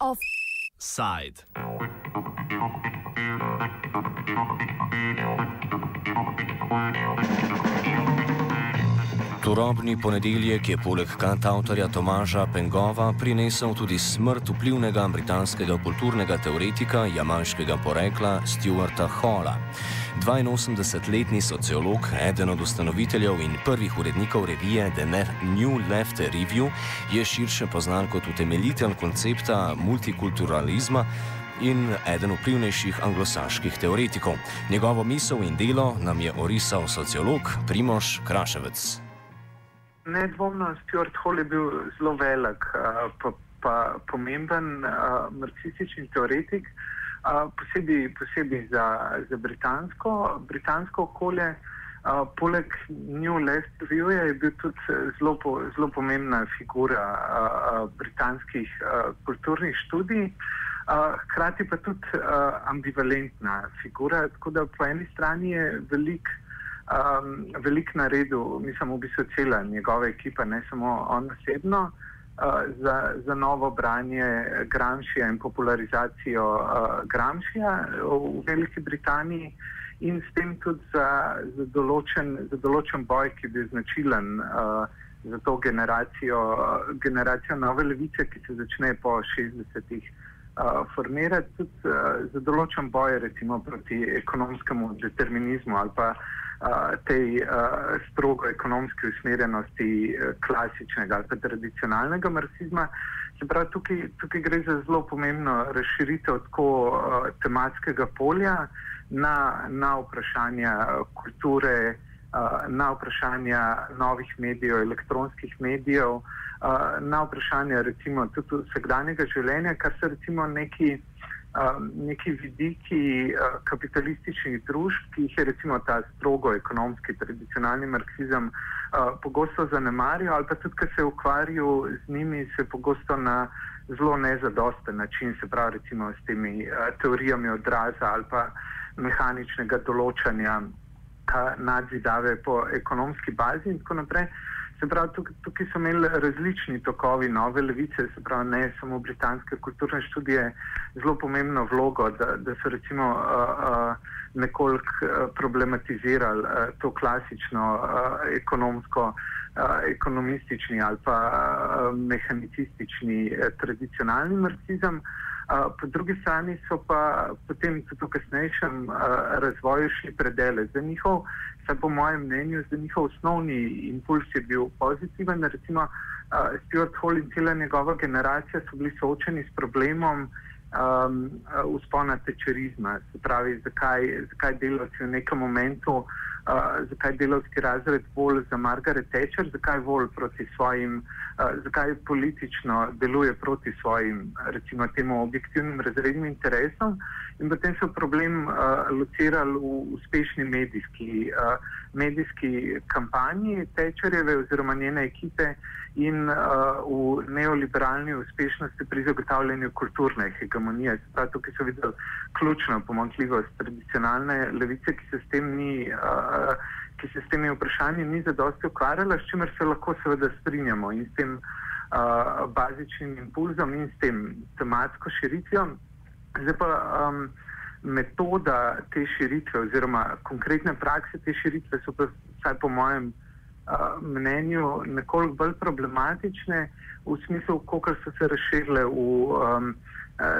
Offside. Turobni ponedeljek je poleg kantautorja Tomaža Pengova prinesel tudi smrt vplivnega britanskega kulturnega teoretika jamanskega porekla Stuarta Halla. 82-letni sociolog, eden od ustanoviteljev in prvih urednikov revije The New Left Review, je širše poznan kot utemeljitelj koncepta multikulturalizma in eden vplivnejših anglosaških teoretikov. Njegovo misel in delo nam je orisal sociolog Primoš Kraševec. Nedvomno, Stuart Hall je bil zelo velik, pa, pa pomemben marksistični teoretik, posebej, posebej za, za britansko, britansko okolje. Poleg New Left Review je bil tudi zelo, zelo pomembna figura britanskih kulturnih študij, hkrati pa tudi ambivalentna figura. Tako da po eni strani je velik um, veliko naredil, mislim, v bistvu cela njegova ekipa, ne samo on osebno, uh, za, za novo branje Gramšija in popularizacijo uh, Gramšija v Veliki Britaniji. In s tem tudi za, za, določen, za določen boj, ki bil značilen uh, za to generacijo, uh, generacijo nove levice, ki se začne po 60-ih uh, formirati, tudi uh, za določen boj, recimo proti ekonomskemu determinizmu ali pa uh, tej uh, strogo ekonomski usmerjenosti uh, klasičnega ali tradicionalnega marksizma. Se pravi, tukaj, tukaj gre za zelo pomembno razširitev tako uh, tematskega polja na, na vprašanja kulture, uh, na vprašanja novih medijev, elektronskih medijev, uh, na vprašanja recimo tudi vsakdanjega življenja, kar so recimo neki um, neki vidiki uh, kapitalističnih družb, ki jih je recimo ta strogo ekonomski, tradicionalni marksizem uh, pogosto zanemaril, ali pa tudi, ker se ukvarjajo z njimi, se pogosto na zelo nezadosten način, se pravi recimo s temi uh, teorijami odraza ali pa mehaničnega določanja nadzidave po ekonomski bazi in tako naprej. Se pravi, tukaj, tukaj so imeli različni tokovi nove levice, se pravi, ne samo britanske kulturne študije, zelo pomembno vlogo, da, da so recimo uh, uh, nekoliko problematizirali uh, to klasično uh, ekonomsko, uh, ekonomistični ali pa uh, mehanicistični uh, tradicionalni marksizem. Uh, po drugi strani so pa potem tudi v kasnejšem razvoju šli predele za njihov Saj po mojem mnenju, da njihov osnovni impuls je bil pozitiven. Recimo Stuart Hall in cela njegova generacija so bili soočeni s problemom um, uspona tečerizma. Se pravi, zakaj, zakaj delavci v nekem momentu uh, zakaj delovski razred bolj za Margaret Thatcher, zakaj bolj proti svojim, uh, zakaj politično deluje proti svojim, recimo temu objektivnim razrednim interesom. In potem so problem uh, locirali v uspešni medijski, uh, medijski kampanji Thatcherjeve oziroma njene ekipe in uh, v neoliberalni uspešnosti pri zagotavljanju kulturne hegemonije. Prav tukaj so videli ključno pomankljivost tradicionalne levice, ki se s tem ni. Uh, ki se s temi vprašanji ni zadosti ukvarjala, s čimer se lahko seveda strinjamo in s tem uh, bazičnim impulzom in s tem tematsko širitvijo. Zdaj pa um, metoda te širitve oziroma konkretne prakse te širitve so pa vsaj po mojem mnenju nekoliko bolj problematične v smislu, koliko so se razširile v um,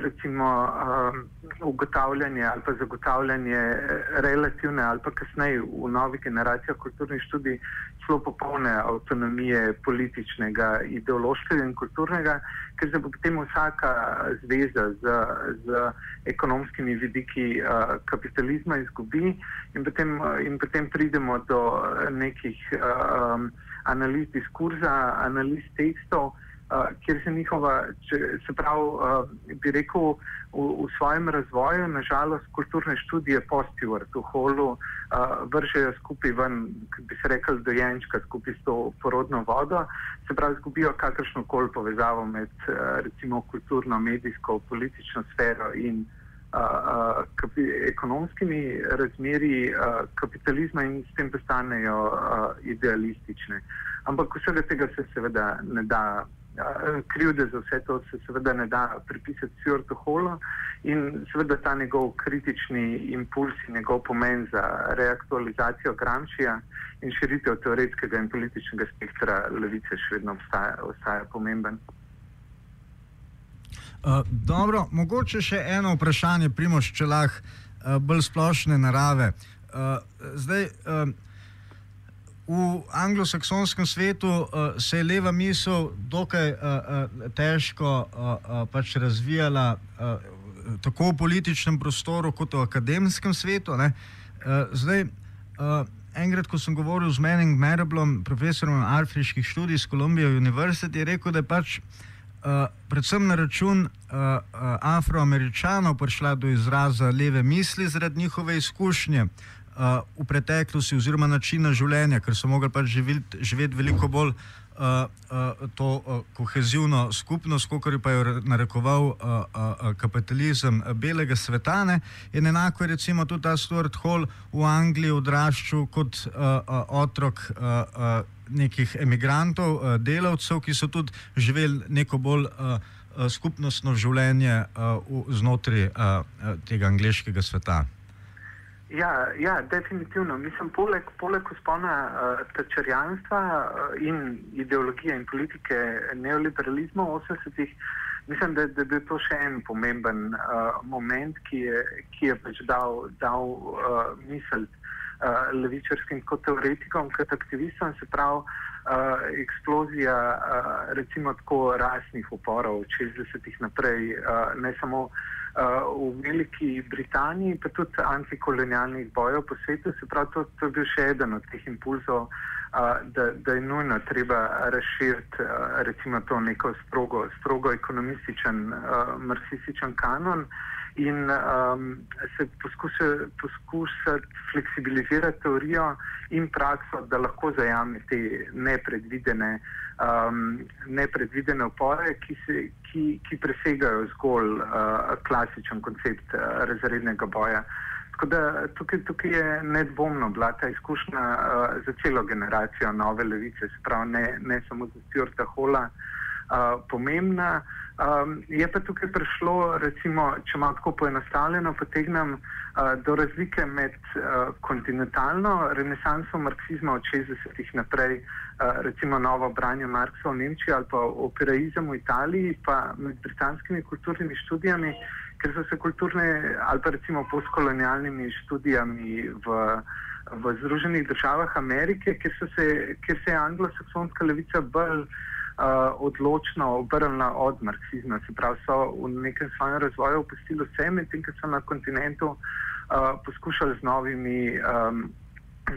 recimo um, ugotavljanje ali pa zagotavljanje relativne ali pa kasneje v novih generacijah kulturnih študij celo popolne avtonomije političnega, ideološkega in kulturnega, ker se bo potem vsaka zveza z, z ekonomskimi vidiki uh, kapitalizma izgubi in potem, in potem pridemo do nekih um, analiz diskurza, analiz tekstov, kjer se njihova, če, se pravi, uh, bi rekel, v, v svojem razvoju, nažalost, kulturne študije postivar v holu, uh, vržejo skupaj ven, kot bi se rekel, dojenčka skupaj s to porodno vodo, se pravi, izgubijo kakršno koli povezavo med uh, recimo kulturno, medijsko, politično sfero in uh, kapi, ekonomskimi razmeri uh, kapitalizma in s tem postanejo uh, idealistične. Ampak vsega tega se seveda ne da. Krivde za vse to se seveda ne da pripisati Stuartu Hallu in seveda ta njegov kritični impuls in njegov pomen za reaktualizacijo Gramscija in širitev teoretskega in političnega spektra levice še vedno ostaja, ostaja pomemben. Uh, dobro, mogoče še eno vprašanje, primoš, če lahko uh, bolj splošne narave. Uh, zdaj, uh, v anglosaksonskem svetu uh, se je leva misel dokaj uh, uh, težko uh, uh, pač razvijala uh, tako v političnem prostoru, kot v akademskem svetu. Uh, zdaj, uh, enkrat, ko sem govoril z Manning Merablom, profesorom afriških študij iz Columbia University, je rekel, da je pač. Uh, predvsem na račun uh, uh, afroameričanov prišla do izraza leve misli zaradi njihove izkušnje uh, v preteklosti oziroma načina življenja, ker so mogli pač živeti, živeti veliko bolj uh, uh, to uh, kohezivno skupnost, kot je pa jo narekoval uh, uh, kapitalizem belega sveta. Ne? In enako je recimo tudi ta Stuart Hall v Angliji odraščal kot uh, uh, otrok. Uh, uh, nekih emigrantov, uh, delavcev, ki so tudi živeli neko bolj uh, uh, skupnostno življenje uh, v, znotraj uh, tega angliškega sveta. Ja, ja, definitivno. Mislim, poleg, poleg uspona uh, tečerjanstva uh, in ideologije in politike neoliberalizma v 80-ih, mislim, da, da je bil to še en pomemben uh, moment, ki je, ki je pač dal, dal uh, misel uh, levičarskim kot teoretikom, kot aktivistom, se pravi uh, eksplozija uh, recimo tako rasnih uporov od 60-ih naprej, uh, ne samo uh, v Veliki Britaniji, pa tudi antikolonialnih bojev po svetu. Se pravi, to, to je bil še eden od teh impulzov, uh, da, da je nujno treba razširiti uh, recimo to neko strogo, strogo ekonomističen, uh, marksističen kanon. In um, se poskuša, poskušati fleksibilizirati teorijo in prakso, da lahko zajame te nepredvidene um, nepredvidene opore, ki, se, ki, ki presegajo zgolj uh, klasičen koncept uh, razrednega boja. Tako da tukaj, tukaj je nedvomno bila ta izkušnja uh, za celo generacijo nove levice, se pravi ne, ne samo za Stjorta Hola, uh, pomembna. Um, je pa tukaj prišlo, recimo, če malo tako poenostavljeno potegnem, uh, do razlike med uh, kontinentalno renesanso marksizma od 60-ih naprej, uh, recimo novo branje Marksa v Nemčiji ali pa operaizem v Italiji, pa med britanskimi kulturnimi študijami, ker so se kulturne ali pa recimo postkolonialnimi študijami v, v Združenih državah Amerike, kjer, se, kjer se je anglosaksonska levica bolj uh, odločno obrnila od marksizma. Se pravi, so v nekem svojem razvoju opustili vse, medtem ko so na kontinentu uh, poskušali z novimi, um,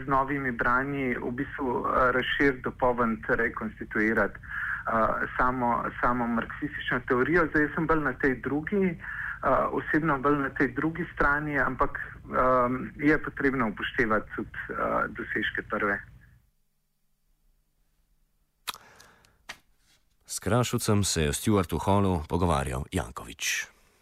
z novimi branji v bistvu uh, razširiti, dopolniti, rekonstituirati uh, samo, samo marksistično teorijo. Zdaj sem bolj na tej drugi. Uh, osebno bolj na tej drugi strani, ampak um, je potrebno upoštevati tudi uh, dosežke prve. S Krašucem se je o Stuartu Hallu pogovarjal Jankovič.